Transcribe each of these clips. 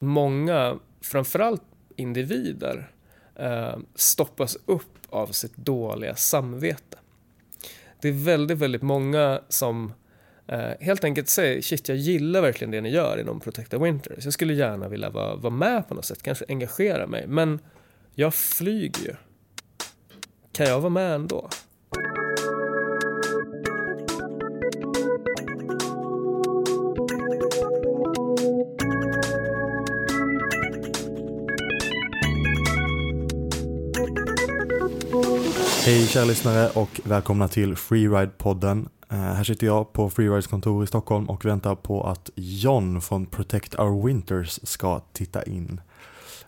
Många, framförallt individer, eh, stoppas upp av sitt dåliga samvete. Det är väldigt, väldigt många som eh, helt enkelt säger shit, jag gillar verkligen det ni gör inom Protecta Winters. Jag skulle gärna vilja vara, vara med på något sätt, kanske engagera mig, men jag flyger ju. Kan jag vara med ändå? Hej kära lyssnare och välkomna till Freeride-podden. Eh, här sitter jag på Freerides kontor i Stockholm och väntar på att John från Protect Our Winters ska titta in.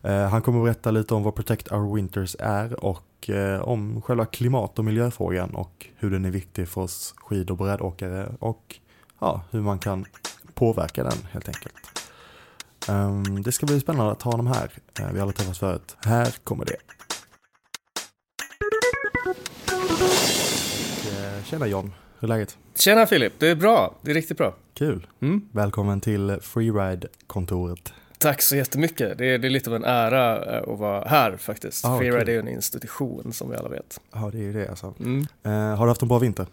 Eh, han kommer att berätta lite om vad Protect Our Winters är och eh, om själva klimat och miljöfrågan och hur den är viktig för oss skid och brädåkare och ja, hur man kan påverka den helt enkelt. Ehm, det ska bli spännande att ha honom här. Eh, vi har aldrig träffats förut. Här kommer det. Eh, Tjena John, hur är läget? Tjena Filip, det är bra. Det är riktigt bra. Kul. Mm. Välkommen till Freeride-kontoret. Tack så jättemycket. Det är, det är lite av en ära eh, att vara här faktiskt. Ah, Freeride kul. är ju en institution som vi alla vet. Ja, det är ju det alltså. Mm. Eh, har du haft en bra vinter?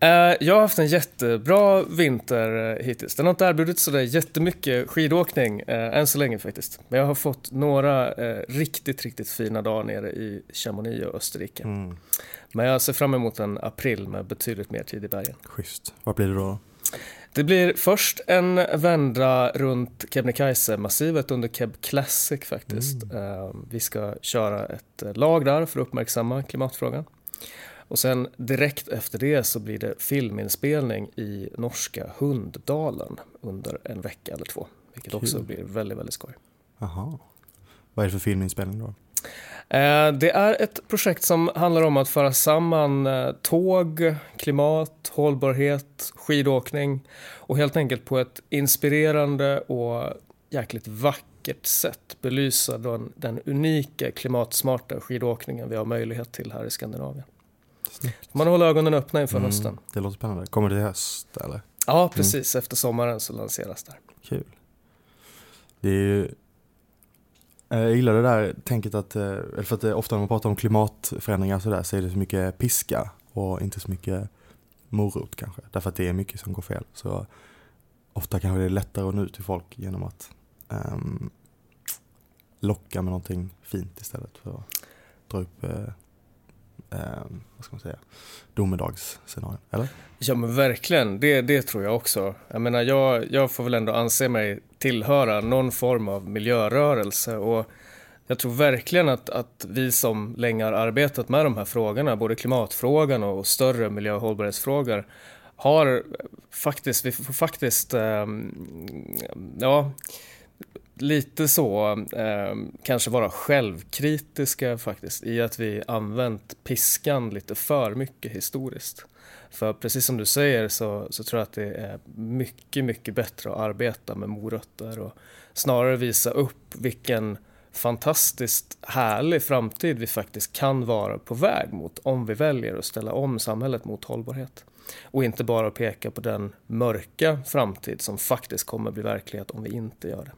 Eh, Jag har haft en jättebra vinter eh, hittills. Den har inte erbjudit sådär jättemycket skidåkning eh, än så länge faktiskt. Men jag har fått några eh, riktigt, riktigt fina dagar nere i Chamonix och Österrike. Mm. Men jag ser fram emot en april med betydligt mer tid i bergen. Schysst. Vad blir det då? Det blir först en vända runt Kebnekaise-massivet under Keb Classic faktiskt. Eh, Vi ska köra ett lag där för att uppmärksamma klimatfrågan. Och sen direkt efter det så blir det filminspelning i norska Hunddalen under en vecka eller två. Vilket också Kul. blir väldigt, väldigt skoj. Jaha. Vad är det för filminspelning då? Eh, Det är ett projekt som handlar om att föra samman eh, tåg, klimat, hållbarhet, skidåkning och helt enkelt på ett inspirerande och jäkligt vackert sätt belysa den, den unika klimatsmarta skidåkningen vi har möjlighet till här i Skandinavien. Man håller ögonen öppna inför Mm, hösten. Det låter spännande. Kommer det i höst eller? Ja, precis. Efter sommaren så lanseras det. Kul. Det är ju... eh, Jag gillar det där tänket att, eh, eller för att det, ofta när man pratar om klimatförändringar så, där, så är det så mycket piska och inte så mycket morot kanske. Därför att det är mycket som går fel. Så ofta kanske det är lättare att nå ut till folk genom att ehm, locka med någonting fint istället för att dra upp, eh, eh, vad ska man säga, domedagsscenarion. Eller? Ja men verkligen, det, det tror jag också. Jag menar jag, jag får väl ändå anse mig tillhöra någon form av miljörörelse och jag tror verkligen att, att vi som länge har arbetat med de här frågorna, både klimatfrågan och större miljö och hållbarhetsfrågor, har faktiskt, vi får faktiskt, eh, ja, lite så, eh, kanske vara självkritiska faktiskt i att vi använt piskan lite för mycket historiskt. För precis som du säger så, så tror jag att det är mycket, mycket bättre att arbeta med morötter och snarare visa upp vilken fantastiskt härlig framtid vi faktiskt kan vara på väg mot om vi väljer att ställa om samhället mot hållbarhet. Och inte bara peka på den mörka framtid som faktiskt kommer bli verklighet om vi inte gör det.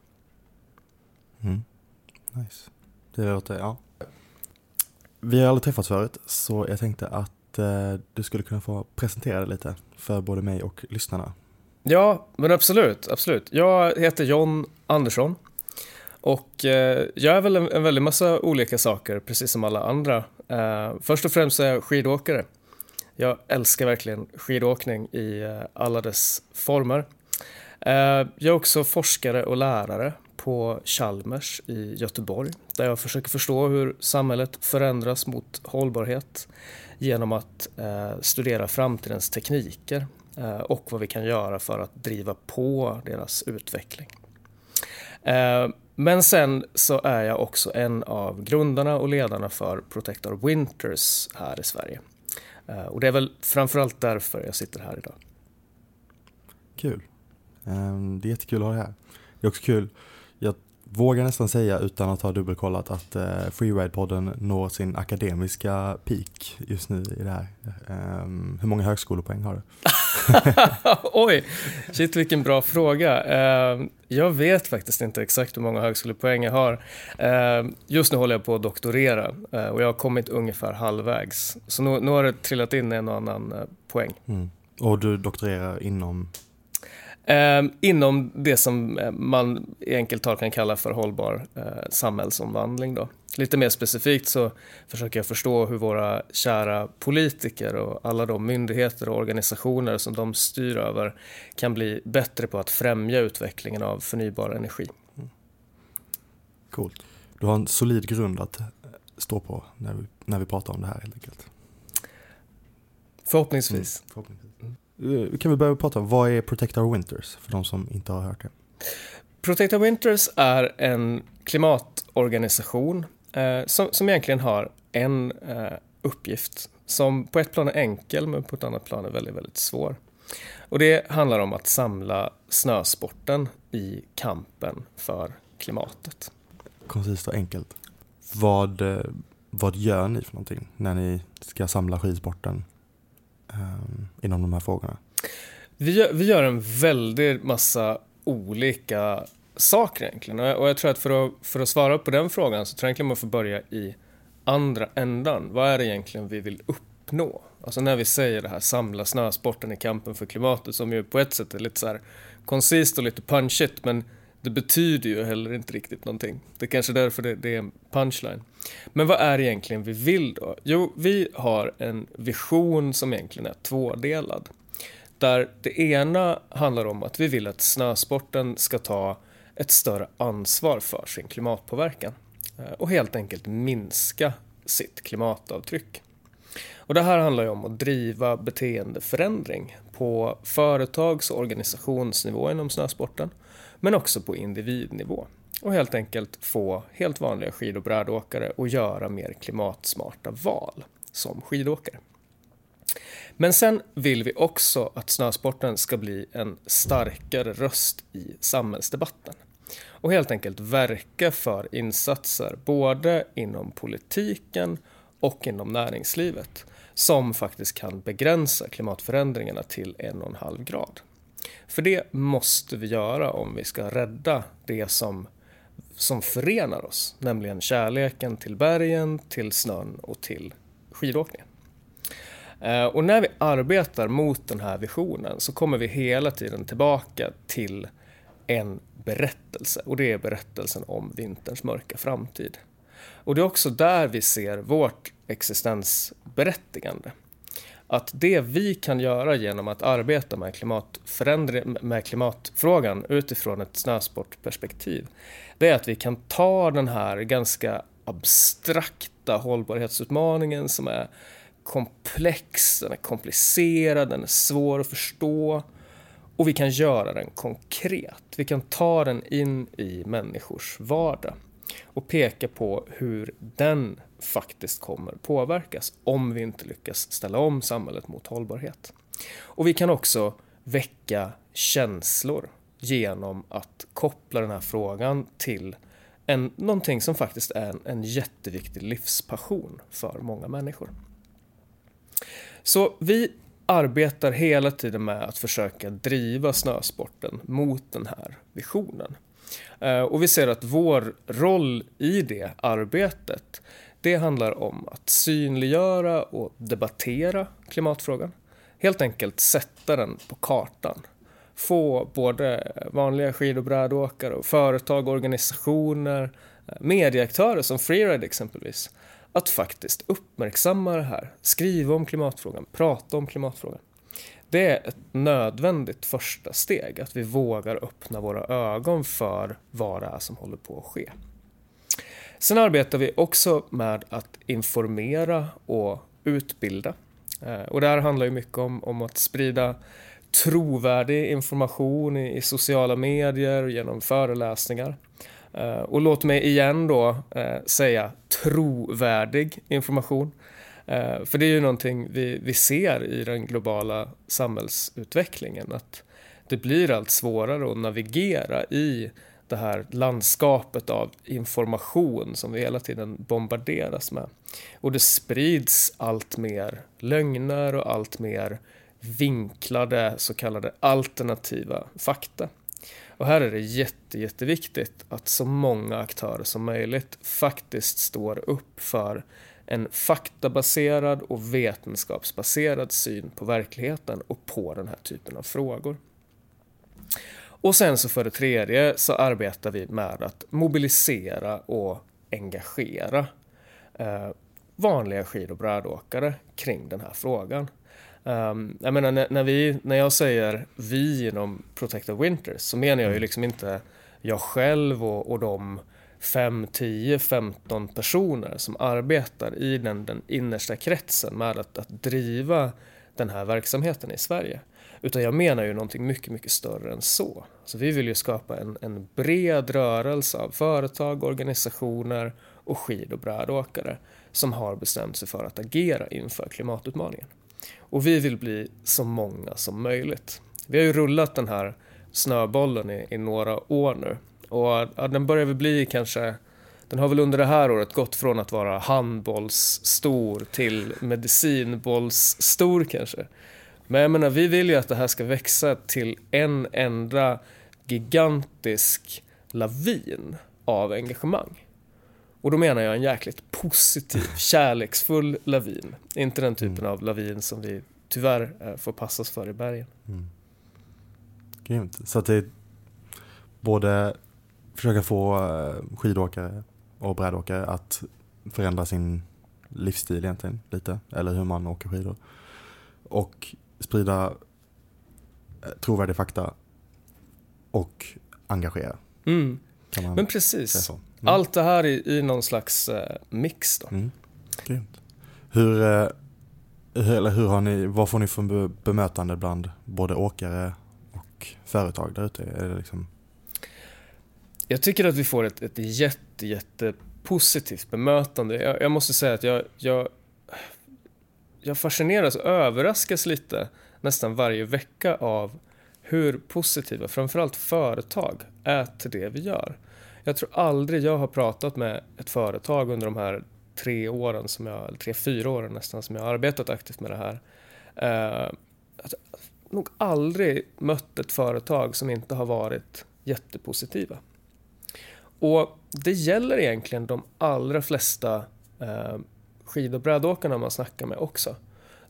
Mm. Nice. Det låter, ja. Vi har aldrig träffats förut, så jag tänkte att eh, du skulle kunna få presentera dig lite för både mig och lyssnarna. Ja, men absolut, absolut. Jag heter John Andersson och eh, jag är väl en, en väldig massa olika saker, precis som alla andra. Eh, först och främst är jag skidåkare. Jag älskar verkligen skidåkning i eh, alla dess former. Eh, jag är också forskare och lärare på Chalmers i Göteborg där jag försöker förstå hur samhället förändras mot hållbarhet genom att eh, studera framtidens tekniker eh, och vad vi kan göra för att driva på deras utveckling. Eh, men sen så är jag också en av grundarna och ledarna för Protector Winters här i Sverige. Eh, och det är väl framförallt därför jag sitter här idag. Kul. Ehm, det är jättekul att ha dig här. Det är också kul, vågar nästan säga utan att ha dubbelkollat att eh, Freeride-podden når sin akademiska peak just nu i det här. Ehm, hur många högskolepoäng har du? Oj, shit vilken bra fråga. Ehm, jag vet faktiskt inte exakt hur många högskolepoäng jag har. Just nu håller jag på att doktorera eh, och jag har kommit ungefär halvvägs. Så nu, nu har det trillat in en och annan eh, poäng. Mm. Och du doktorerar inom? Eh, inom det som eh, man i enkelt tal kan kalla för hållbar eh, samhällsomvandling. Då. Lite mer specifikt så försöker jag förstå hur våra kära politiker och alla de myndigheter och organisationer som de styr över kan bli bättre på att främja utvecklingen av förnybar energi. Mm. Coolt. Du har en solid grund att eh, stå på när vi, när vi pratar om det här helt enkelt. Förhoppningsvis. Mm, förhoppningsvis. Mm. Kan vi börja prata om vad är Protect Our Winters för de som inte har hört det? Protect Our Winters är en klimatorganisation eh, som, som egentligen har en eh, uppgift som på ett plan är enkel men på ett annat plan är väldigt, väldigt svår. Och det handlar om att samla snösporten i kampen för klimatet. Koncist och enkelt. Vad, eh, vad gör ni för någonting när ni ska samla skidsporten Ehm, inom de här frågorna? Vi gör, vi gör en väldig massa olika saker egentligen. Och jag tror att för att, för att svara på den frågan så tror jag egentligen man får börja i andra ändan. Vad är det egentligen vi vill uppnå? Alltså när vi säger det här samla snösporten i kampen för klimatet som ju på ett sätt är lite så här koncist och lite punchigt men det betyder ju heller inte riktigt någonting. Det är kanske därför det, det är en punchline. Men vad är det egentligen vi vill då? Jo, vi har en vision som egentligen är tvådelad. Där det ena handlar om att vi vill att snösporten ska ta ett större ansvar för sin klimatpåverkan eh, och helt enkelt minska sitt klimatavtryck. Och det här handlar ju om att driva beteendeförändring på företags och organisationsnivå inom snösporten men också på individnivå och helt enkelt få helt vanliga skid och brädåkare att göra mer klimatsmarta val som skidåkare. Men sen vill vi också att snösporten ska bli en starkare röst i samhällsdebatten och helt enkelt verka för insatser både inom politiken och inom näringslivet som faktiskt kan begränsa klimatförändringarna till en och en halv grad. För det måste vi göra om vi ska rädda det som, som förenar oss, nämligen kärleken till bergen, till snön och till skidåkningen. Eh, och när vi arbetar mot den här visionen så kommer vi hela tiden tillbaka till en berättelse och det är berättelsen om vinterns mörka framtid. Och det är också där vi ser vårt existensberättigande. Att det vi kan göra genom att arbeta med, med klimatfrågan utifrån ett snösportperspektiv, det är att vi kan ta den här ganska abstrakta hållbarhetsutmaningen som är komplex, den är komplicerad, den är svår att förstå och vi kan göra den konkret. Vi kan ta den in i människors vardag och peka på hur den faktiskt kommer påverkas om vi inte lyckas ställa om samhället mot hållbarhet. Och vi kan också väcka känslor genom att koppla den här frågan till en, någonting som faktiskt är en, en jätteviktig livspassion för många människor. Så vi arbetar hela tiden med att försöka driva snösporten mot den här visionen. Eh, och vi ser att vår roll i det arbetet, det handlar om att synliggöra och debattera klimatfrågan. Helt enkelt sätta den på kartan få både vanliga skid och brädåkare och företag, organisationer, eh, medieaktörer som Freeride exempelvis att faktiskt uppmärksamma det här, skriva om klimatfrågan, prata om klimatfrågan. Det är ett nödvändigt första steg, att vi vågar öppna våra ögon för vad det är som håller på att ske. Sen arbetar vi också med att informera och utbilda. Eh, och det här handlar ju mycket om, om att sprida trovärdig information i, i sociala medier och genom föreläsningar. Eh, och låt mig igen då eh, säga trovärdig information. Eh, för det är ju någonting vi, vi ser i den globala samhällsutvecklingen att det blir allt svårare att navigera i det här landskapet av information som vi hela tiden bombarderas med. Och det sprids allt mer lögner och allt mer vinklade så kallade alternativa fakta. Och här är det jätte, jätteviktigt att så många aktörer som möjligt faktiskt står upp för en faktabaserad och vetenskapsbaserad syn på verkligheten och på den här typen av frågor. Och sen så för det tredje så arbetar vi med att mobilisera och engagera eh, vanliga skid och brädåkare kring den här frågan. Um, jag menar när, när, vi, när jag säger vi inom Protected Winters så menar jag ju mm. liksom inte jag själv och, och de 5, 10, 15 personer som arbetar i den, den innersta kretsen med att, att driva den här verksamheten i Sverige. Utan jag menar ju någonting mycket, mycket större än så. Så vi vill ju skapa en, en bred rörelse av företag, organisationer och skid och brädåkare som har bestämt sig för att agera inför klimatutmaningen. Och vi vill bli så många som möjligt. Vi har ju rullat den här snöbollen i, i några år nu och ja, den börjar väl bli kanske den har väl under det här året gått från att vara handbollsstor till medicinbollsstor kanske. Men jag menar, vi vill ju att det här ska växa till en enda gigantisk lavin av engagemang. Och då menar jag en jäkligt positiv, kärleksfull lavin. Inte den typen mm. av lavin som vi tyvärr eh, får passa oss för i bergen. Mm. Grymt. Så att det är både försöka få eh, skidåkare och brädåkare att förändra sin livsstil egentligen lite, eller hur man åker skidor. Och sprida eh, trovärdig fakta och engagera. Mm. Men precis. Mm. Allt det här i, i någon slags eh, mix då. Mm. Grymt. Hur, eh, eller hur har ni, vad får ni för bemötande bland både åkare och företag där ute? Är det liksom... Jag tycker att vi får ett, ett jätte, jätte positivt bemötande. Jag, jag måste säga att jag, jag, jag fascineras och överraskas lite nästan varje vecka av hur positiva framförallt företag är till det vi gör. Jag tror aldrig jag har pratat med ett företag under de här tre åren, som jag, tre, fyra åren nästan, som jag har arbetat aktivt med det här. Eh, har nog aldrig mött ett företag som inte har varit jättepositiva. Och det gäller egentligen de allra flesta eh, skid och brädåkarna man snackar med också.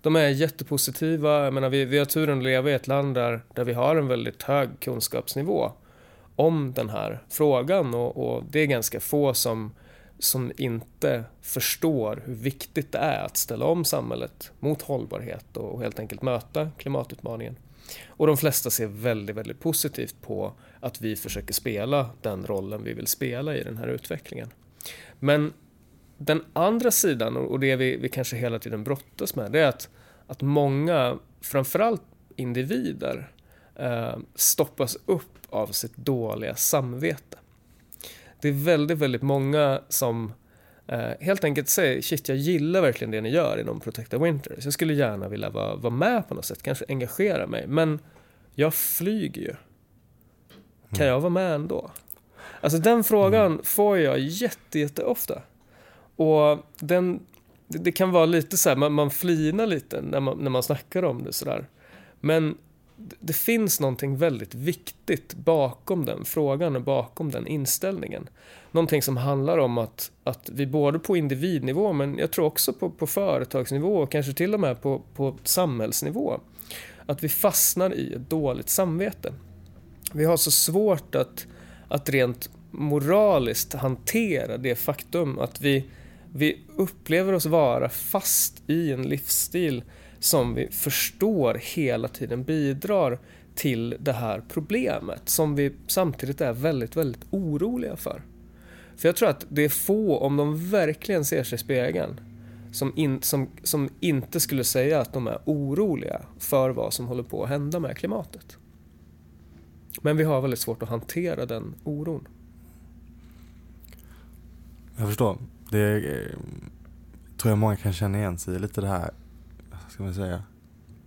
De är jättepositiva, jag menar, vi, vi har turen att leva i ett land där, där vi har en väldigt hög kunskapsnivå om den här frågan och, och, det är ganska få som, som inte förstår hur viktigt det är att ställa om samhället mot hållbarhet och helt enkelt möta klimatutmaningen. Och de flesta ser väldigt, väldigt positivt på att vi försöker spela den rollen vi vill spela i den här utvecklingen. Men den andra sidan, och det vi, vi kanske hela tiden brottas med, det är att, att många, framförallt individer, eh, stoppas upp av sitt dåliga samvete. Det är väldigt, väldigt många som eh, helt enkelt säger shit, jag gillar verkligen det ni gör inom Protecta Winters. Jag skulle gärna vilja vara, vara med på något sätt, kanske engagera mig, men jag flyger ju. Kan mm. jag vara med ändå? Alltså den frågan mm. får jag jätte, jätte ofta. Och den, det, det, kan vara lite så här, man, man flinar lite när man, när man snackar om det sådär. Men det finns någonting väldigt viktigt bakom den frågan och bakom den inställningen. Någonting som handlar om att, att vi både på individnivå men jag tror också på, på företagsnivå och kanske till och med på, på samhällsnivå att vi fastnar i ett dåligt samvete. Vi har så svårt att, att rent moraliskt hantera det faktum att vi, vi upplever oss vara fast i en livsstil som vi förstår hela tiden bidrar till det här problemet som vi samtidigt är väldigt, väldigt oroliga för. För jag tror att det är få, om de verkligen ser sig i spegeln, som, in, som, som inte skulle säga att de är oroliga för vad som håller på att hända med klimatet. Men vi har väldigt svårt att hantera den oron. Jag förstår. Det är, eh, tror jag många kan känna igen sig i lite det här, ska man säga,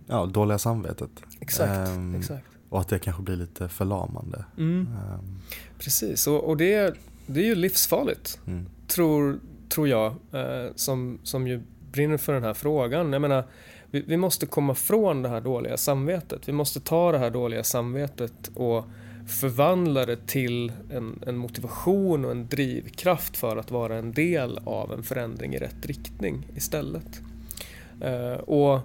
ja, dåliga samvetet. Exakt, Ehm, exakt. Och att det kanske blir lite förlamande. Mm. Ehm, Precis, och, och det, det är ju livsfarligt, mm. tror, tror jag, eh, som, som ju brinner för den här frågan. Jag menar, vi, vi måste komma från det här dåliga samvetet. Vi måste ta det här dåliga samvetet och förvandla det till en, en motivation och en drivkraft för att vara en del av en förändring i rätt riktning istället. Eh, och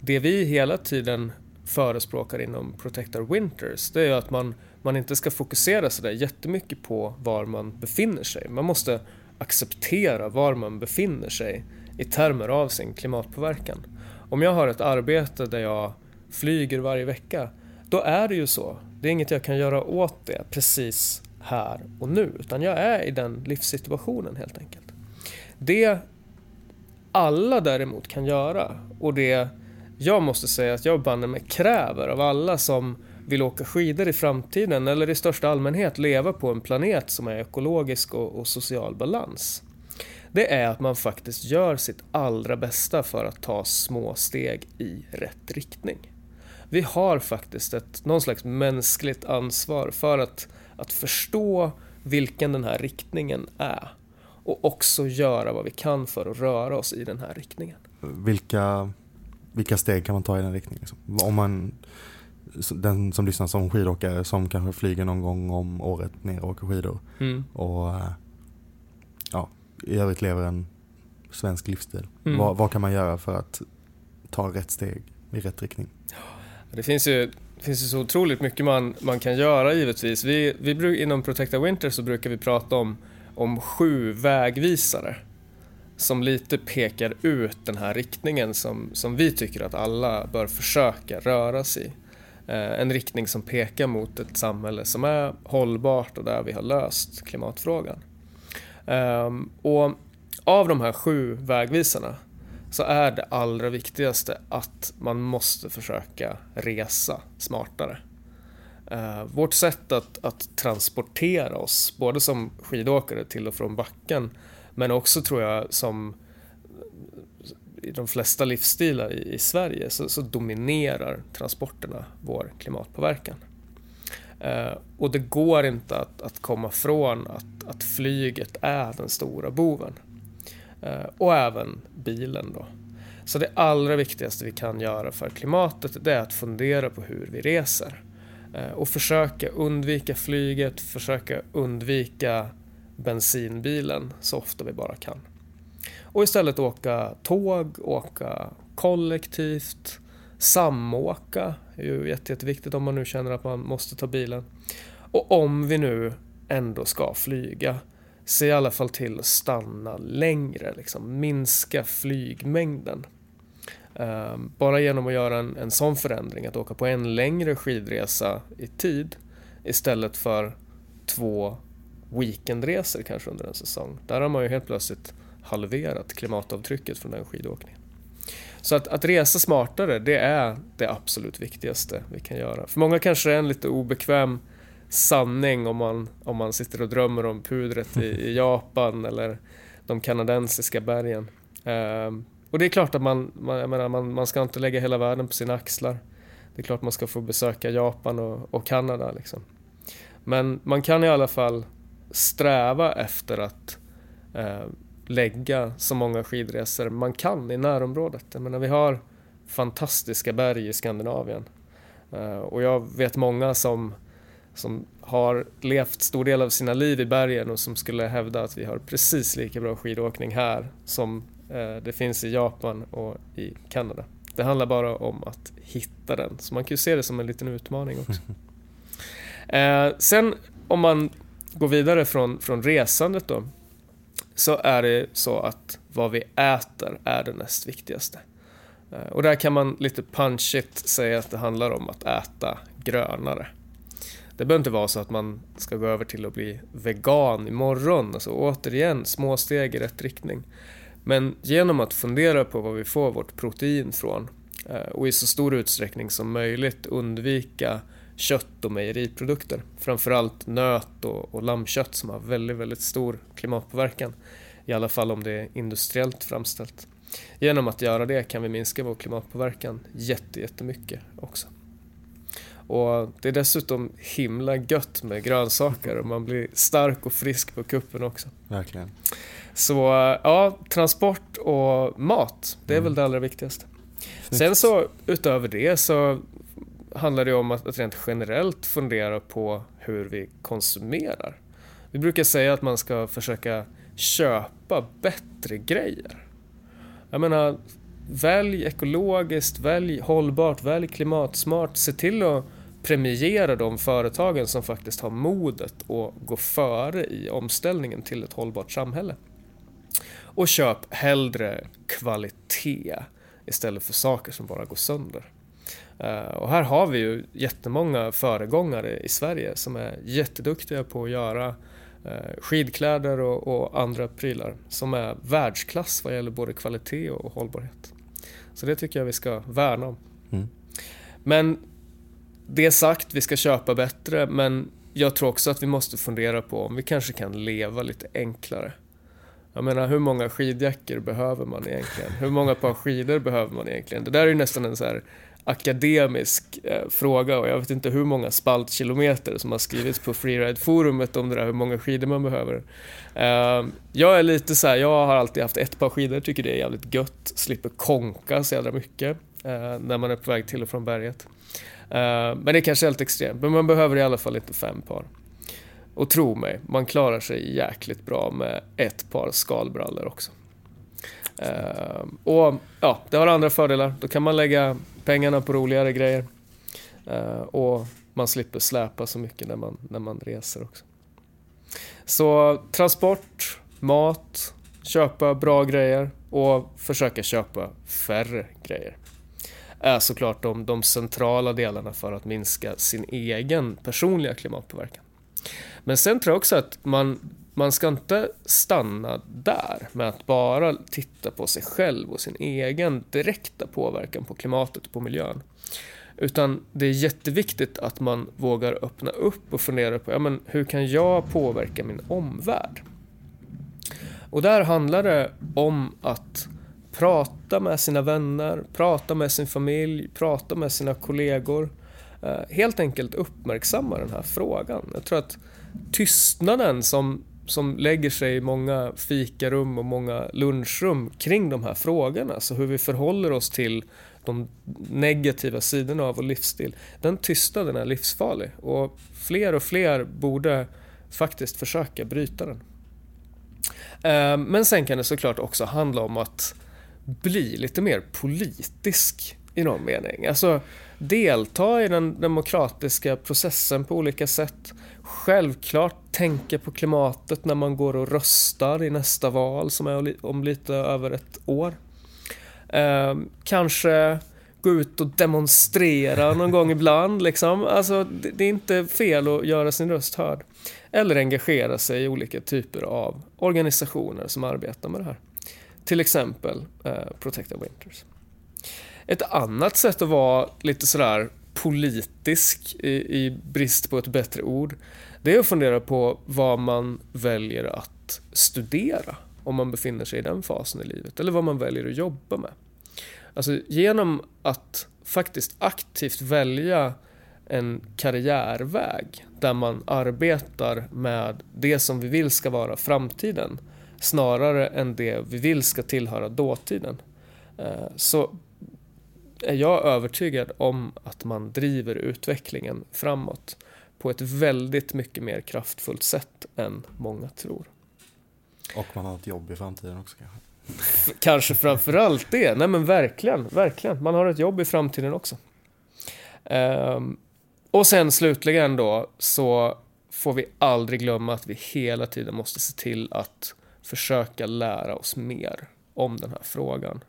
det vi hela tiden förespråkar inom Protect Our Winters, det är att man, man inte ska fokusera sådär jättemycket på var man befinner sig. Man måste acceptera var man befinner sig i termer av sin klimatpåverkan. Om jag har ett arbete där jag flyger varje vecka, då är det ju så. Det är inget jag kan göra åt det precis här och nu, utan jag är i den livssituationen helt enkelt. Det alla däremot kan göra och det jag måste säga att jag banne mig kräver av alla som vill åka skidor i framtiden eller i största allmänhet leva på en planet som är ekologisk och, och social balans. Det är att man faktiskt gör sitt allra bästa för att ta små steg i rätt riktning. Vi har faktiskt ett, någon slags mänskligt ansvar för att, att förstå vilken den här riktningen är och också göra vad vi kan för att röra oss i den här riktningen. Vilka, vilka steg kan man ta i den riktningen? Liksom? Om man, den som lyssnar som skidåkare som kanske flyger någon gång om året ner och åker skidor Mm. och eh, ja, i övrigt lever en svensk livsstil. Mm. Vad, vad kan man göra för att ta rätt steg i rätt riktning? Det finns ju, det finns ju så otroligt mycket man, man kan göra givetvis. Vi, vi, inom Protecta Winter så brukar vi prata om, om sju vägvisare som lite pekar ut den här riktningen som, som vi tycker att alla bör försöka röra sig i. Eh, en riktning som pekar mot ett samhälle som är hållbart och där vi har löst klimatfrågan. Ehm, och av de här sju vägvisarna så är det allra viktigaste att man måste försöka resa smartare. Eh, vårt sätt att, att transportera oss, både som skidåkare till och från backen, men också tror jag som i de flesta livsstilar i, i Sverige så, så dominerar transporterna vår klimatpåverkan. Eh, och det går inte att, att komma från att, att flyget är den stora boven. Eh, och även bilen då. Så det allra viktigaste vi kan göra för klimatet det är att fundera på hur vi reser. Eh, och försöka undvika flyget, försöka undvika bensinbilen så ofta vi bara kan. Och istället åka tåg, åka kollektivt, samåka är ju jätte, jätteviktigt om man nu känner att man måste ta bilen. Och om vi nu ändå ska flyga, se i alla fall till att stanna längre, liksom minska flygmängden. Ehm, Bara genom att göra en, en sån förändring, att åka på en längre skidresa i tid istället för två weekendresor kanske under en säsong. Där har man ju helt plötsligt halverat klimatavtrycket från den skidåkningen. Så att, att resa smartare, det är det absolut viktigaste vi kan göra. För många kanske det är en lite obekväm sanning om man, om man sitter och drömmer om pudret i, i Japan eller de kanadensiska bergen. Och det är klart att man, man, jag menar, man, man ska inte lägga hela världen på sina axlar. Det är klart man ska få besöka Japan och, och Kanada. Liksom. Men man kan i alla fall sträva efter att eh, lägga så många skidresor man kan i närområdet. Jag menar, vi har fantastiska berg i Skandinavien. Eh, och jag vet många som, som har levt stor del av sina liv i bergen och som skulle hävda att vi har precis lika bra skidåkning här som det finns i Japan och i Kanada Det handlar bara om att hitta den. Så man kan ju se det som en liten utmaning också. Eh, sen om man går vidare från, från resandet då. Så är det så att vad vi äter är det näst viktigaste. Eh, och där kan man lite punchigt säga att det handlar om att äta grönare. Det behöver inte vara så att man ska gå över till att bli vegan imorgon. Alltså återigen, små steg i rätt riktning. Men genom att fundera på var vi får vårt protein från eh, och i så stor utsträckning som möjligt undvika kött och mejeriprodukter. Framförallt nöt och, och lammkött som har väldigt, väldigt stor klimatpåverkan. I alla fall om det är industriellt framställt. Genom att göra det kan vi minska vår klimatpåverkan jättemycket också. Och det är dessutom himla gött med grönsaker och man blir stark och frisk på kuppen också. Verkligen. Så ja, transport och mat, det är mm. väl det allra viktigaste. Sen så utöver det så handlar det om att, att rent generellt fundera på hur vi konsumerar. Vi brukar säga att man ska försöka köpa bättre grejer. Jag menar, välj ekologiskt, välj hållbart, välj klimatsmart. Se till att premiera de företagen som faktiskt har modet att gå före i omställningen till ett hållbart samhälle. Och köp hellre kvalitet istället för saker som bara går sönder. Eh, och här har vi ju jättemånga föregångare i Sverige som är jätteduktiga på att göra eh, skidkläder och, och andra prylar som är världsklass vad gäller både kvalitet och hållbarhet. Så det tycker jag vi ska värna om. Mm. Men det sagt, vi ska köpa bättre men jag tror också att vi måste fundera på om vi kanske kan leva lite enklare. Jag menar, hur många skidjackor behöver man egentligen? Hur många par skidor behöver man egentligen? Det där är ju nästan en så här akademisk eh, fråga och jag vet inte hur många spaltkilometer som har skrivits på freeride-forumet om det där, hur många skidor man behöver. Eh, jag är lite så här, jag har alltid haft ett par skidor, tycker det är jävligt gött, slipper konka så jävla mycket eh, när man är på väg till och från berget. Eh, men det är kanske är helt extremt, men man behöver i alla fall inte fem par. Och tro mig, man klarar sig jäkligt bra med ett par skalbrallor också. Uh, och ja, det har andra fördelar. Då kan man lägga pengarna på roligare grejer. Uh, och man slipper släpa så mycket när man, när man reser också. Så transport, mat, köpa bra grejer och försöka köpa färre grejer är såklart de, de centrala delarna för att minska sin egen personliga klimatpåverkan. Men sen tror jag också att man, man ska inte stanna där med att bara titta på sig själv och sin egen direkta påverkan på klimatet och på miljön. Utan det är jätteviktigt att man vågar öppna upp och fundera på ja, men hur kan jag påverka min omvärld? Och där handlar det om att prata med sina vänner, prata med sin familj, prata med sina kollegor. Eh, helt enkelt uppmärksamma den här frågan. Jag tror att tystnaden som, som lägger sig i många fikarum och många lunchrum kring de här frågorna, så hur vi förhåller oss till de negativa sidorna av vår livsstil, den tystnaden är livsfarlig och fler och fler borde faktiskt försöka bryta den. Eh, men sen kan det såklart också handla om att bli lite mer politisk i någon mening. Alltså delta i den demokratiska processen på olika sätt. Självklart tänka på klimatet när man går och röstar i nästa val som är om lite över ett år. Eh, kanske gå ut och demonstrera någon gång ibland. Liksom. Alltså, det, är inte fel att göra sin röst hörd. Eller engagera sig i olika typer av organisationer som arbetar med det här. Till exempel eh, Protect the Winters. Ett annat sätt att vara lite sådär politisk i, i brist på ett bättre ord, det är att fundera på vad man väljer att studera om man befinner sig i den fasen i livet, eller vad man väljer att jobba med. Alltså genom att faktiskt aktivt välja en karriärväg där man arbetar med det som vi vill ska vara framtiden snarare än det vi vill ska tillhöra dåtiden. Eh, så är jag övertygad om att man driver utvecklingen framåt på ett väldigt mycket mer kraftfullt sätt än många tror. Och man har ett jobb i framtiden också kanske? Kanske framförallt det. Nej men verkligen, verkligen. Man har ett jobb i framtiden också. Um, och sen slutligen då så får vi aldrig glömma att vi hela tiden måste se till att försöka lära oss mer om den här frågan.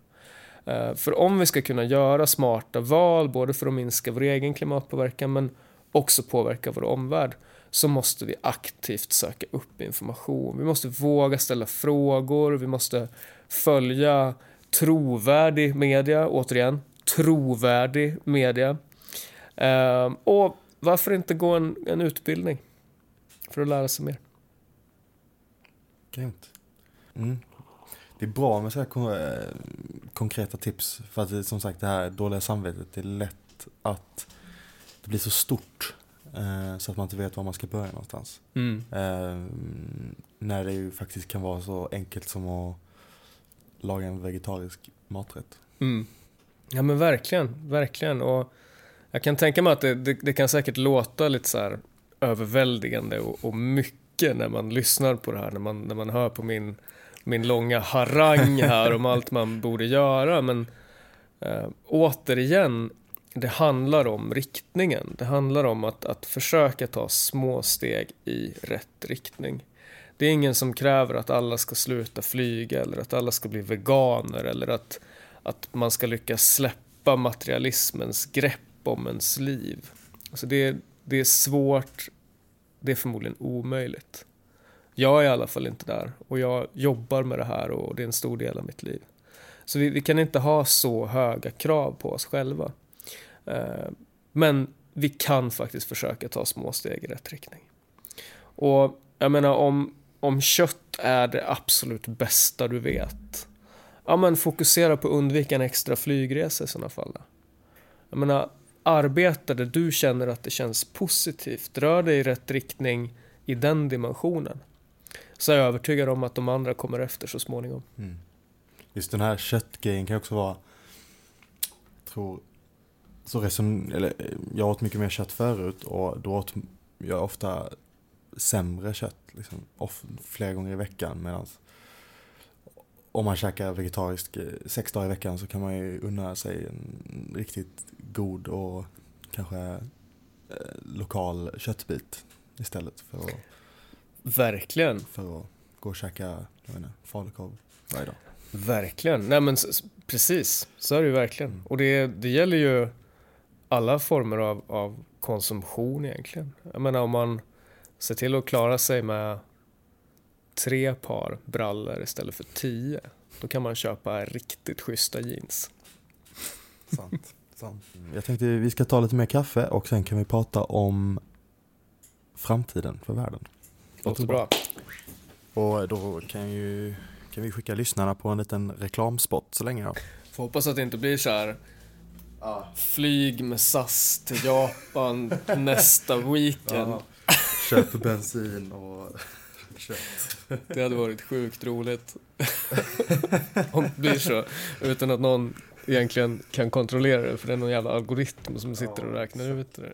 Eh, för om vi ska kunna göra smarta val, både för att minska vår egen klimatpåverkan men också påverka vår omvärld, så måste vi aktivt söka upp information. Vi måste våga ställa frågor, vi måste följa trovärdig media, återigen, trovärdig media. Ehm, och varför inte gå en, en utbildning för att lära sig mer? Grymt. Mm. Det är bra med så här eh, konkreta tips. För att som sagt det här dåliga samvetet, det är lätt att det blir så stort. Eh, så att man inte vet var man ska börja någonstans. Mm. Eh, när det ju faktiskt kan vara så enkelt som att laga en vegetarisk maträtt. Mm. Ja men verkligen, verkligen. Och jag kan tänka mig att det, det, det kan säkert låta lite så överväldigande och, och, mycket när man lyssnar på det här, när man, när man hör på min, min långa harang här om allt man borde göra. Men eh, återigen, det handlar om riktningen. Det handlar om att, att försöka ta små steg i rätt riktning. Det är ingen som kräver att alla ska sluta flyga eller att alla ska bli veganer eller att, att man ska lyckas släppa materialismens grepp om ens liv. Alltså det, det är svårt, det är förmodligen omöjligt. Jag är i alla fall inte där och jag jobbar med det här och det är en stor del av mitt liv. Så vi, vi kan inte ha så höga krav på oss själva. Eh, men vi kan faktiskt försöka ta små steg i rätt riktning. Och jag menar om, om kött är det absolut bästa du vet, ja men fokusera på att undvika en extra flygresa i sådana fall. Jag menar, arbeta där du känner att det känns positivt, rör dig i rätt riktning i den dimensionen. Så är jag övertygad om att de andra kommer efter så småningom. Mm. Just den här köttgrejen kan också vara, jag tror, så reson, eller, eh, jag åt mycket mer kött förut och då åt jag ofta sämre kött, liksom, off, flera gånger i veckan. Medan om man käkar vegetariskt eh, sex dagar i veckan så kan man ju unna sig en riktigt god och kanske eh, lokal köttbit istället för att Verkligen. För att gå och käka falukorv varje dag. Verkligen. Nej men precis, så är det ju verkligen. Mm. Och det, det gäller ju alla former av, av konsumtion egentligen. Jag menar om man ser till att klara sig med tre par brallor istället för tio. Då kan man köpa riktigt schyssta jeans. Sant. sant. Jag tänkte vi ska ta lite mer kaffe och sen kan vi prata om framtiden för världen. Låter bra. Och då kan, ju, kan vi skicka lyssnarna på en liten reklamspot så länge då. Får hoppas att det inte blir så här Flyg med SAS till Japan nästa weekend. Ja. Köp bensin och kött. Det hade varit sjukt roligt. Om det blir så. Utan att någon egentligen kan kontrollera det. För det är någon jävla algoritm som sitter och räknar ut det.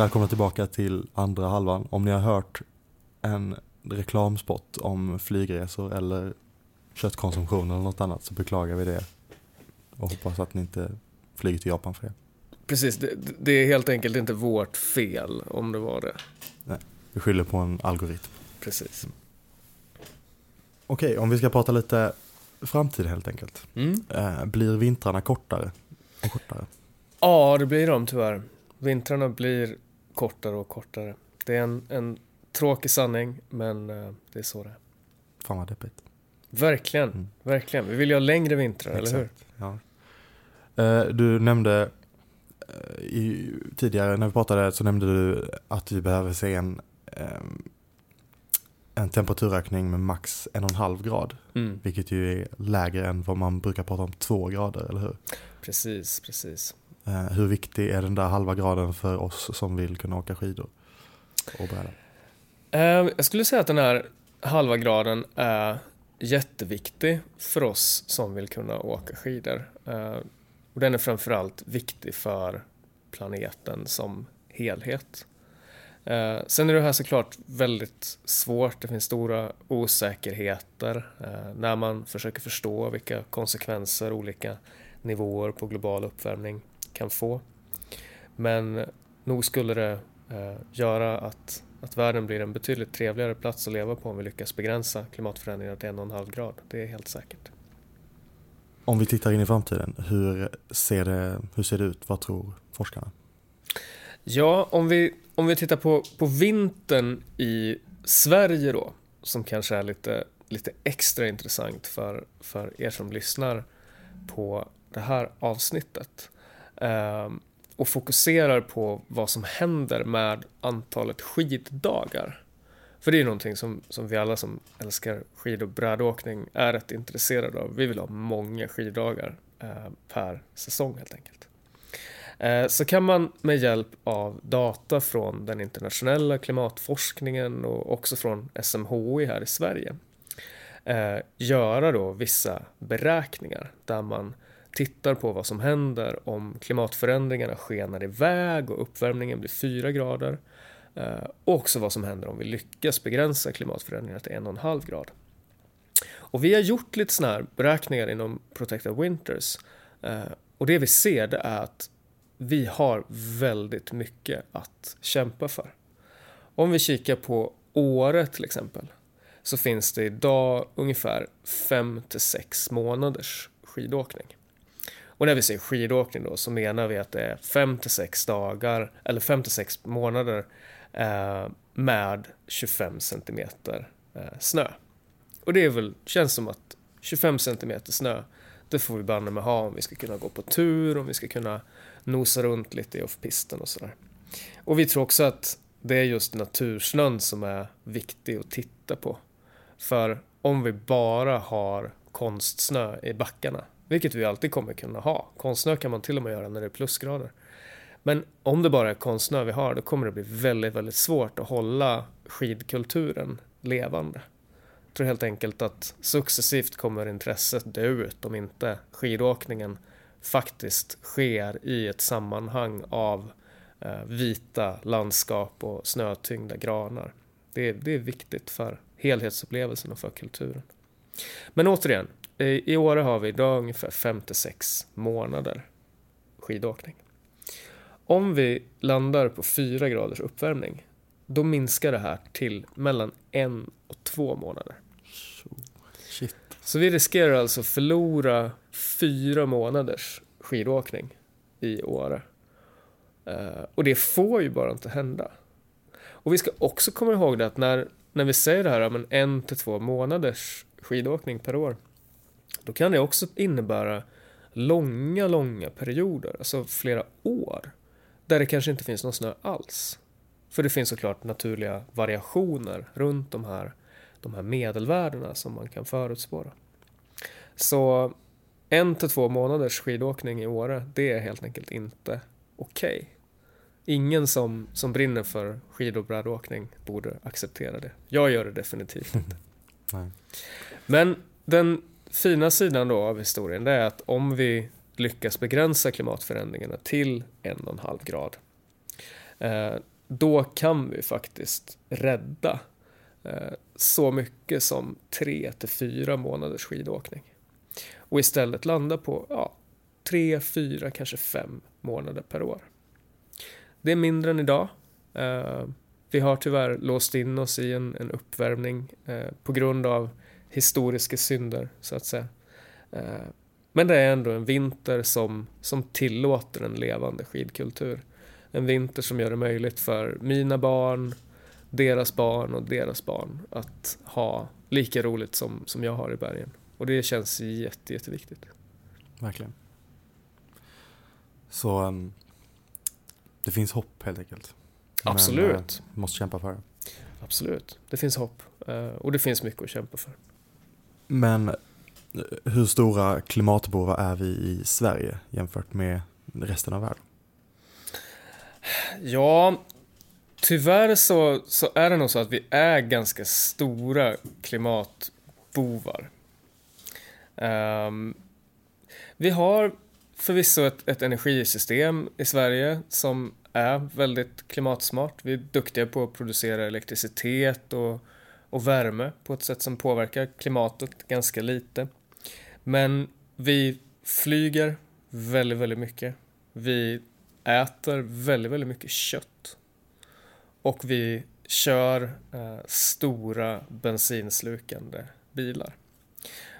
Välkomna tillbaka till andra halvan. Om ni har hört en reklamspot om flygresor eller köttkonsumtion eller något annat så beklagar vi det. Och hoppas att ni inte flyger till Japan för det. Precis, det, det är helt enkelt inte vårt fel om det var det. Vi skyller på en algoritm. Precis. Okej, om vi ska prata lite framtid helt enkelt. Mm. Eh, blir vintrarna kortare och kortare? Ja, det blir de tyvärr. Vintrarna blir kortare och kortare. Det är en, en tråkig sanning, men eh, det är så det är. Fan vad deppigt. Verkligen, Mm. verkligen. Vi vill ju ha längre vintrar, eller hur? Exakt, Ja. Eh, Du nämnde eh, i, tidigare när vi pratade så nämnde du att vi behöver se en, en temperaturökning med max en och en halv grad. Mm. Vilket ju är lägre än vad man brukar prata om två grader, eller hur? Precis, precis. Eh, hur viktig är den där halva graden för oss som vill kunna åka skidor och bräda? Eh, jag skulle säga att den här halva graden är jätteviktig för oss som vill kunna åka skidor. Eh, och den är framförallt viktig för planeten som helhet. Sen är det här såklart väldigt svårt. Det finns stora osäkerheter när man försöker förstå vilka konsekvenser olika nivåer på global uppvärmning kan få. Men nog skulle det eh, göra att, att världen blir en betydligt trevligare plats att leva på om vi lyckas begränsa klimatförändringarna till en och en halv grad. Det är helt säkert. Om vi tittar in i framtiden, hur ser det, hur ser det ut? Vad tror forskarna? Ja, om vi, om vi tittar på, på vintern i Sverige då, som kanske är lite, lite extra intressant för, för er som lyssnar på det här avsnittet. Ehm, och fokuserar på vad som händer med antalet skiddagar. För det är någonting som, som vi alla som älskar skid och brädåkning är rätt intresserade av. Vi vill ha många skiddagar eh, per säsong helt enkelt. Eh, så kan man med hjälp av data från den internationella klimatforskningen och också från SMHI här i Sverige eh, göra då vissa beräkningar där man tittar på vad som händer om klimatförändringarna skenar iväg och uppvärmningen blir 4 grader eh, och också vad som händer om vi lyckas begränsa klimatförändringarna till 1,5 grad. Och vi har gjort lite sådana här beräkningar inom Protected Winters eh, och det vi ser det är att vi har väldigt mycket att kämpa för. Om vi kikar på Åre till exempel så finns det idag ungefär 5 till 6 månaders skidåkning. Och när vi säger skidåkning då så menar vi att det är 5 till 6 dagar eller 56 månader eh, med 25 centimeter eh, snö. Och det är väl, känns som att 25 centimeter snö det får vi banne med ha om vi ska kunna gå på tur, om vi ska kunna nosa runt lite i off-pisten och sådär. Och vi tror också att det är just natursnön som är viktig att titta på. För om vi bara har konstsnö i backarna, vilket vi alltid kommer kunna ha. Konstsnö kan man till och med göra när det är plusgrader. Men om det bara är konstsnö vi har, då kommer det bli väldigt, väldigt svårt att hålla skidkulturen levande. Jag tror helt enkelt att successivt kommer intresset dö ut om inte skidåkningen faktiskt sker i ett sammanhang av eh, vita landskap och snötyngda granar. Det är, det är viktigt för helhetsupplevelsen och för kulturen. Men återigen, i, Åre har vi idag ungefär 5-6 månader skidåkning. Om vi landar på 4 graders uppvärmning, då minskar det här till mellan en och två månader. Shit. Så vi riskerar alltså förlora fyra månaders skidåkning i Åre. Uh, och det får ju bara inte hända. Och vi ska också komma ihåg det att när, när vi säger det här om en, en till två månaders skidåkning per år, då kan det också innebära långa, långa perioder, alltså flera år, där det kanske inte finns någon snö alls. För det finns såklart naturliga variationer runt de här, de här medelvärdena som man kan förutspåra. Så en till två månaders skidåkning i Åre, det är helt enkelt inte okej. Okay. Ingen som, som brinner för skid och brädåkning borde acceptera det. Jag gör det definitivt inte. Men den fina sidan då av historien det är att om vi lyckas begränsa klimatförändringarna till en och en halv grad eh, då kan vi faktiskt rädda eh, så mycket som tre till fyra månaders skidåkning. Och istället landa på ja, tre, fyra, kanske fem månader per år. Det är mindre än idag. Eh, vi har tyvärr låst in oss i en, en uppvärmning på grund av historiska synder, så att säga. Men det är ändå en vinter som, som tillåter en levande skidkultur en vinter som gör det möjligt för mina barn, deras barn och deras barn att ha lika roligt som, som jag har i bergen. Och det känns jätte, jätteviktigt. Verkligen. Så um, det finns hopp helt enkelt. Absolut. Men, uh, måste kämpa för det. Absolut, det finns hopp. Uh, och det finns mycket att kämpa för. Men eh, hur stora klimatbovar är vi i Sverige jämfört med resten av världen? Ja, tyvärr så, så är det nog så att vi är ganska stora klimatbovar. Um, vi har förvisso ett, ett energisystem i Sverige som är väldigt klimatsmart. Vi är duktiga på att producera elektricitet och, och värme på ett sätt som påverkar klimatet ganska lite. Men vi flyger väldigt, väldigt mycket. Vi äter väldigt, väldigt mycket kött. Och vi kör eh, stora bensinslukande bilar.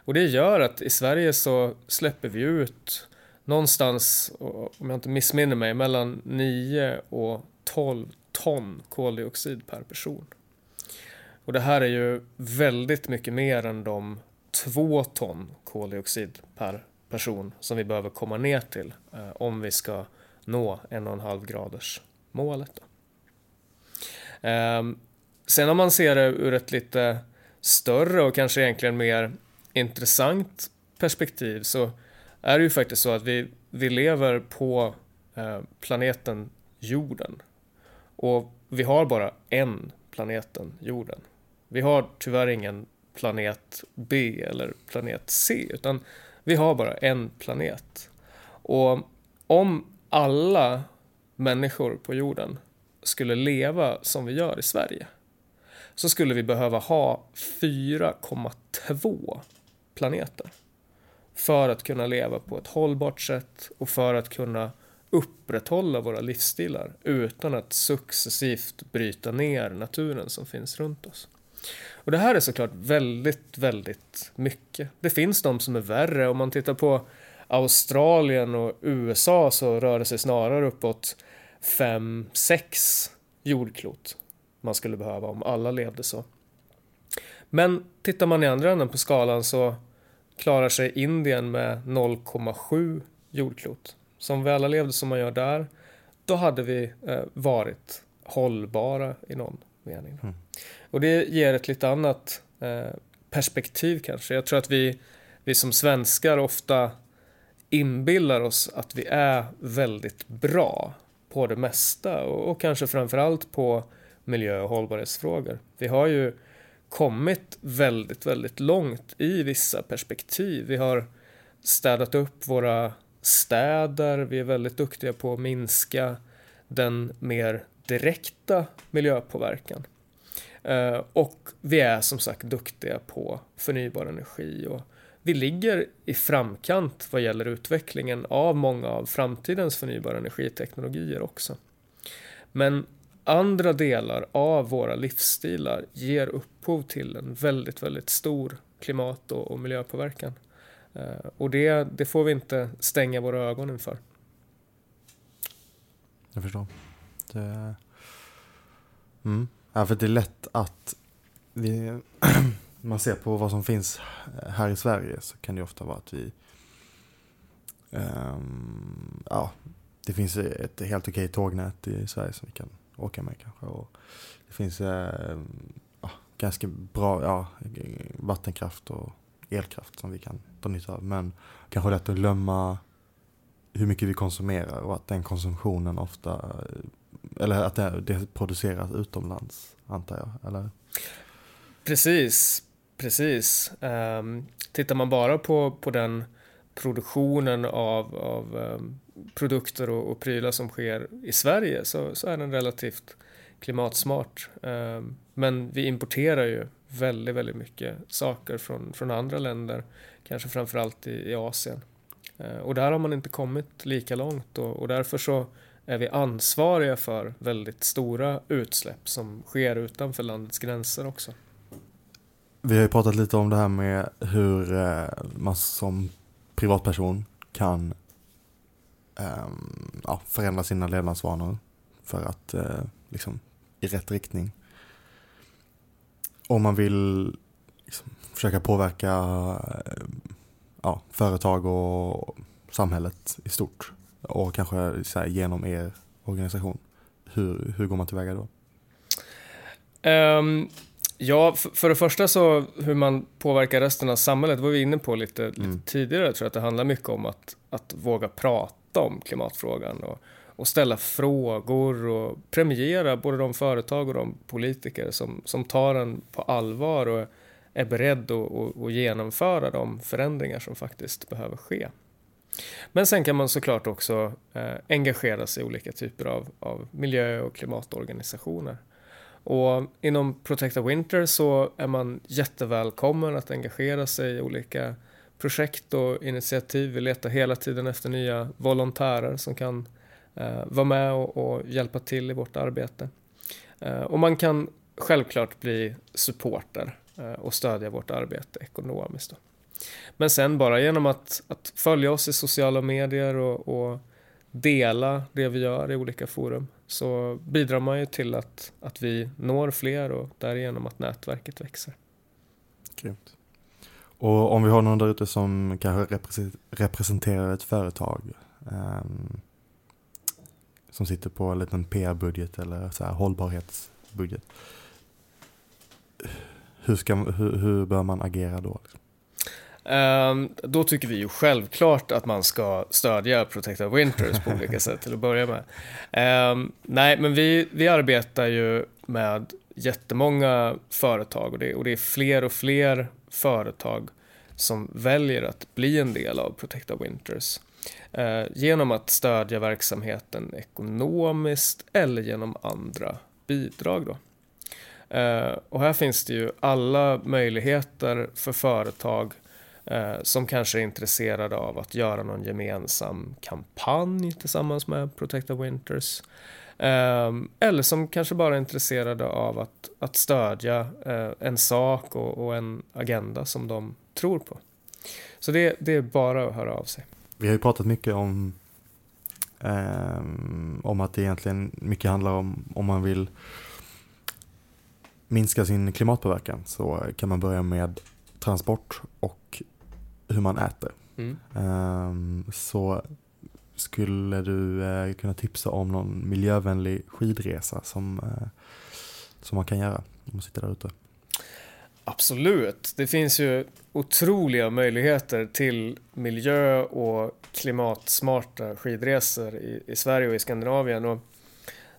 Och det gör att i Sverige så släpper vi ut någonstans, om jag inte missminner mig, mellan 9 och 12 ton koldioxid per person. Och det här är ju väldigt mycket mer än de två ton koldioxid per person som vi behöver komma ner till eh, om vi ska nå en och en halv graders målet. Då. Ehm, sen om man ser det ur ett lite större och kanske egentligen mer intressant perspektiv så är det ju faktiskt så att vi, vi lever på eh, planeten jorden. Och vi har bara en planeten jorden. Vi har tyvärr ingen planet B eller planet C utan vi har bara en planet. Och om alla människor på jorden skulle leva som vi gör i Sverige så skulle vi behöva ha 4,2 planeter för att kunna leva på ett hållbart sätt och för att kunna upprätthålla våra livsstilar utan att successivt bryta ner naturen som finns runt oss. Och det här är såklart väldigt, väldigt mycket. Det finns de som är värre. Om man tittar på Australien och USA så rör det sig snarare uppåt 5-6 jordklot man skulle behöva om alla levde så. Men tittar man i andra änden på skalan så klarar sig Indien med 0,7 jordklot. Så om vi alla levde som man gör där, då hade vi eh, varit hållbara i någon mening. Mm. Och det ger ett lite annat eh, perspektiv kanske. Jag tror att vi, vi som svenskar ofta inbillar oss att vi är väldigt bra på det mesta och, och kanske framförallt på miljö och hållbarhetsfrågor. Vi har ju kommit väldigt, väldigt långt i vissa perspektiv. Vi har städat upp våra städer, vi är väldigt duktiga på att minska den mer direkta miljöpåverkan. Eh, och vi är som sagt duktiga på förnybar energi och vi ligger i framkant vad gäller utvecklingen av många av framtidens förnybara energiteknologier också. Men andra delar av våra livsstilar ger upphov till en väldigt, väldigt stor klimat och, och miljöpåverkan. Eh, och det, det får vi inte stänga våra ögon inför. Jag förstår. Det... Eh, mm. Ja, för det är lätt att vi, man ser på vad som finns här i Sverige så kan det ofta vara att vi um, ja, det finns ett helt okej tågnät i Sverige som vi kan åka med kanske. Och det finns uh, ja, ganska bra ja, vattenkraft och elkraft som vi kan dra nytta av. Men kanske lätt att glömma hur mycket vi konsumerar och att den konsumtionen ofta, eller att det, det produceras utomlands antar jag, eller? Precis, precis. Um, tittar man bara på, på den produktionen av, av um, produkter och, och prylar som sker i Sverige så, så är den relativt klimatsmart. Um, men vi importerar ju väldigt, väldigt mycket saker från, från andra länder, kanske framförallt i, i Asien. Uh, och där har man inte kommit lika långt och, och därför så är vi ansvariga för väldigt stora utsläpp som sker utanför landets gränser också. Vi har ju pratat lite om det här med hur eh, man som privatperson kan um, ja, förändra sina levnadsvanor för att uh, liksom i rätt riktning. Om man vill liksom, försöka påverka uh, ja, företag och samhället i stort och kanske här, genom er organisation. Hur, hur går man tillväga då? Um, Ja, för det första så hur man påverkar resten av samhället var vi inne på lite, lite mm. tidigare. Jag tror att det handlar mycket om att, att våga prata om klimatfrågan och, och ställa frågor och premiera både de företag och de politiker som, som tar den på allvar och är beredd att, att genomföra de förändringar som faktiskt behöver ske. Men sen kan man såklart också eh, engagera sig i olika typer av, av miljö och klimatorganisationer. Och inom Protecta Winter så är man jättevälkommen att engagera sig i olika projekt och initiativ. Vi letar hela tiden efter nya volontärer som kan eh, vara med och, och, hjälpa till i vårt arbete. Eh, och man kan självklart bli supporter eh, och stödja vårt arbete ekonomiskt. Då. Men sen bara genom att, att följa oss i sociala medier och, och dela det vi gör i olika forum så bidrar man ju till att, att vi når fler och därigenom att nätverket växer. Grymt. Och om vi har någon där ute som kanske representerar ett företag um, som sitter på en liten PR-budget eller så här hållbarhetsbudget. Hur, ska, hur, hur bör man agera då? Liksom? Um, då tycker vi ju självklart att man ska stödja Protect Our Winters på olika sätt till att börja med. Um, nej, men vi, vi arbetar ju med jättemånga företag och det, och det är fler och fler företag som väljer att bli en del av Protect Our Winters. Uh, genom att stödja verksamheten ekonomiskt eller genom andra bidrag. Då. Och här finns det ju alla möjligheter för företag Eh, som kanske är intresserade av att göra någon gemensam kampanj tillsammans med Protect the Winters. Ehm, eller som kanske bara är intresserade av att, att stödja eh, en sak och, och, en agenda som de tror på. Så det, det är bara att höra av sig. Vi har ju pratat mycket om ehm, om att det egentligen mycket handlar om om man vill minska sin klimatpåverkan så kan man börja med transport och hur man äter. Mm. Um, så skulle du uh, kunna tipsa om någon miljövänlig skidresa som, uh, som man kan göra om man sitter där ute? Absolut. Det finns ju otroliga möjligheter till miljö och klimatsmarta skidresor i, i Sverige och i Skandinavien. Och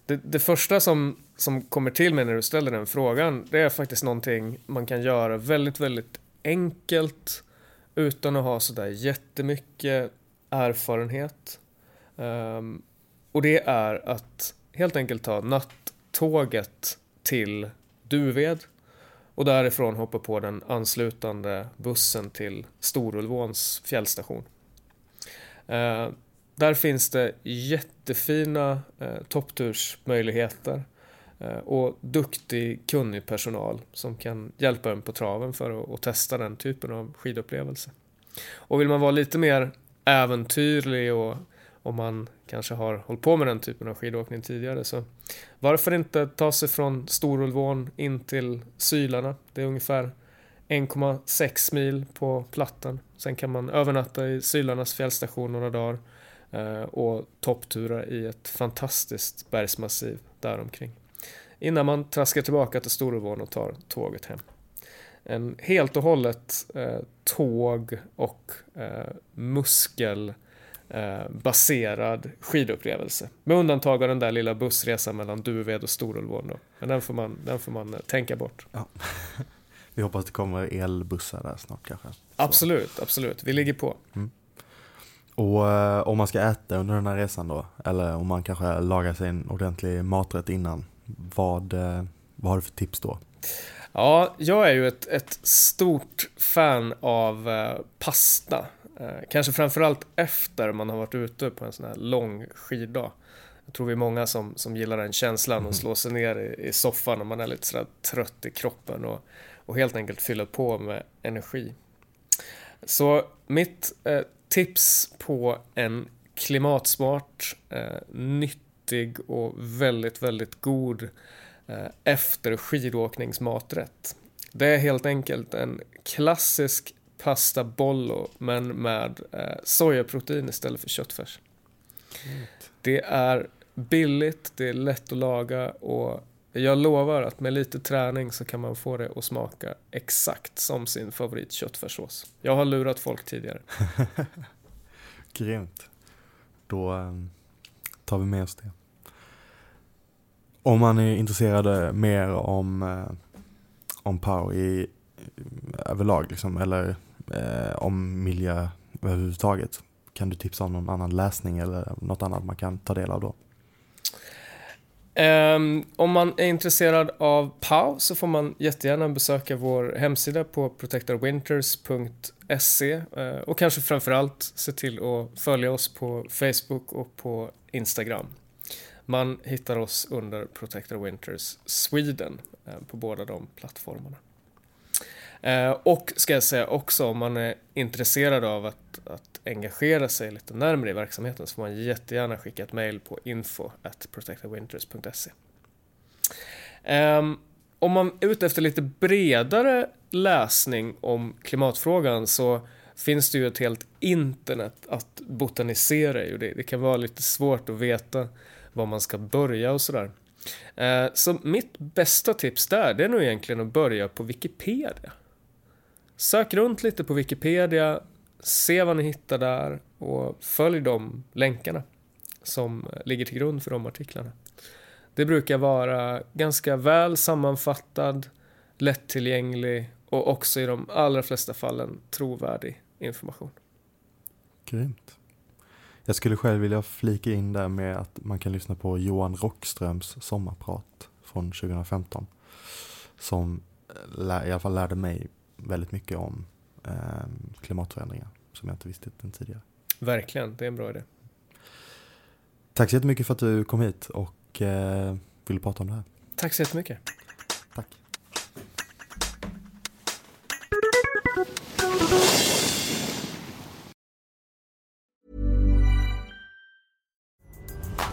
det, det, första som, som kommer till mig när du ställer den frågan, det är faktiskt någonting man kan göra väldigt, väldigt enkelt utan att ha sådär jättemycket erfarenhet. Um, och det är att helt enkelt ta nattåget till Duved och därifrån hoppa på den anslutande bussen till Storulvåns fjällstation. Uh, där finns det jättefina eh, topptursmöjligheter Eh, och duktig, kunnig personal som kan hjälpa en på traven för att, testa den typen av skidupplevelse. Och vill man vara lite mer äventyrlig och om man kanske har hållit på med den typen av skidåkning tidigare så varför inte ta sig från Storulvån in till Sylarna? Det är ungefär 1,6 mil på plattan. Sen kan man övernatta i Sylarnas fjällstation några dagar eh, och topptura i ett fantastiskt bergsmassiv däromkring. Innan man traskar tillbaka till Storulvån och tar tåget hem. En helt och hållet eh, tåg och eh, muskel eh, skidupplevelse. Med undantag av den där lilla bussresan mellan Duved och Storulvån då. Men den får man, den får man eh, tänka bort. Ja. Vi hoppas det kommer elbussar där snart kanske. Absolut, absolut. Vi ligger på. Mm. Och eh, om man ska äta under den här resan då, eller om man kanske lagar sig en ordentlig maträtt innan, vad, eh, vad har du för tips då? Ja, jag är ju ett, ett stort fan av eh, pasta. Eh, kanske framförallt efter man har varit ute på en sån här lång skiddag. Jag tror vi är många som, som gillar den känslan och mm. slå sig ner i, i soffan när man är lite sådär trött i kroppen och, och helt enkelt fylla på med energi. Så mitt eh, tips på en klimatsmart, eh, nyttig och väldigt, väldigt god eh, efter skidåkningsmaträtt. Det är helt enkelt en klassisk pasta bollo men med eh, sojaprotein istället för köttfärs. Mm. Det är billigt, det är lätt att laga och jag lovar att med lite träning så kan man få det att smaka exakt som sin favorit köttfärssås. Jag har lurat folk tidigare. Grymt. Då um, tar vi med oss det. Om man är intresserad mer om, uh, om POW i, eh, överlag, liksom, eller eh, om miljö överhuvudtaget, kan du tipsa om någon annan läsning eller något annat man kan ta del av då? Um, om man är intresserad av POW så får man jättegärna besöka vår hemsida på protectorwinters.se uh, eh, och kanske framförallt se till att följa oss på Facebook och på Instagram. Man hittar oss under Protector Winters Sweden eh, på båda de plattformarna. Eh, och ska jag säga också om man är intresserad av att, att engagera sig lite närmare i verksamheten så får man jättegärna skicka ett mail på info at protectedwinters.se. Ehm, om man är ute efter lite bredare läsning om klimatfrågan så finns det ju ett helt internet att botanisera i och det, det kan vara lite svårt att veta var man ska börja och sådär. Eh, så mitt bästa tips där, det är nog egentligen att börja på Wikipedia. Sök runt lite på Wikipedia, se vad ni hittar där och följ de länkarna som ligger till grund för de artiklarna. Det brukar vara ganska väl sammanfattad, lättillgänglig och också i de allra flesta fallen trovärdig information. Grymt. Jag skulle själv vilja flika in där med att man kan lyssna på Johan Rockströms sommarprat från 2015. Som i alla fall lärde mig väldigt mycket om eh, klimatförändringar som jag inte visste den tidigare. Verkligen, det är en bra idé. Tack så jättemycket för att du kom hit och eh, ville prata om det här. Tack så jättemycket.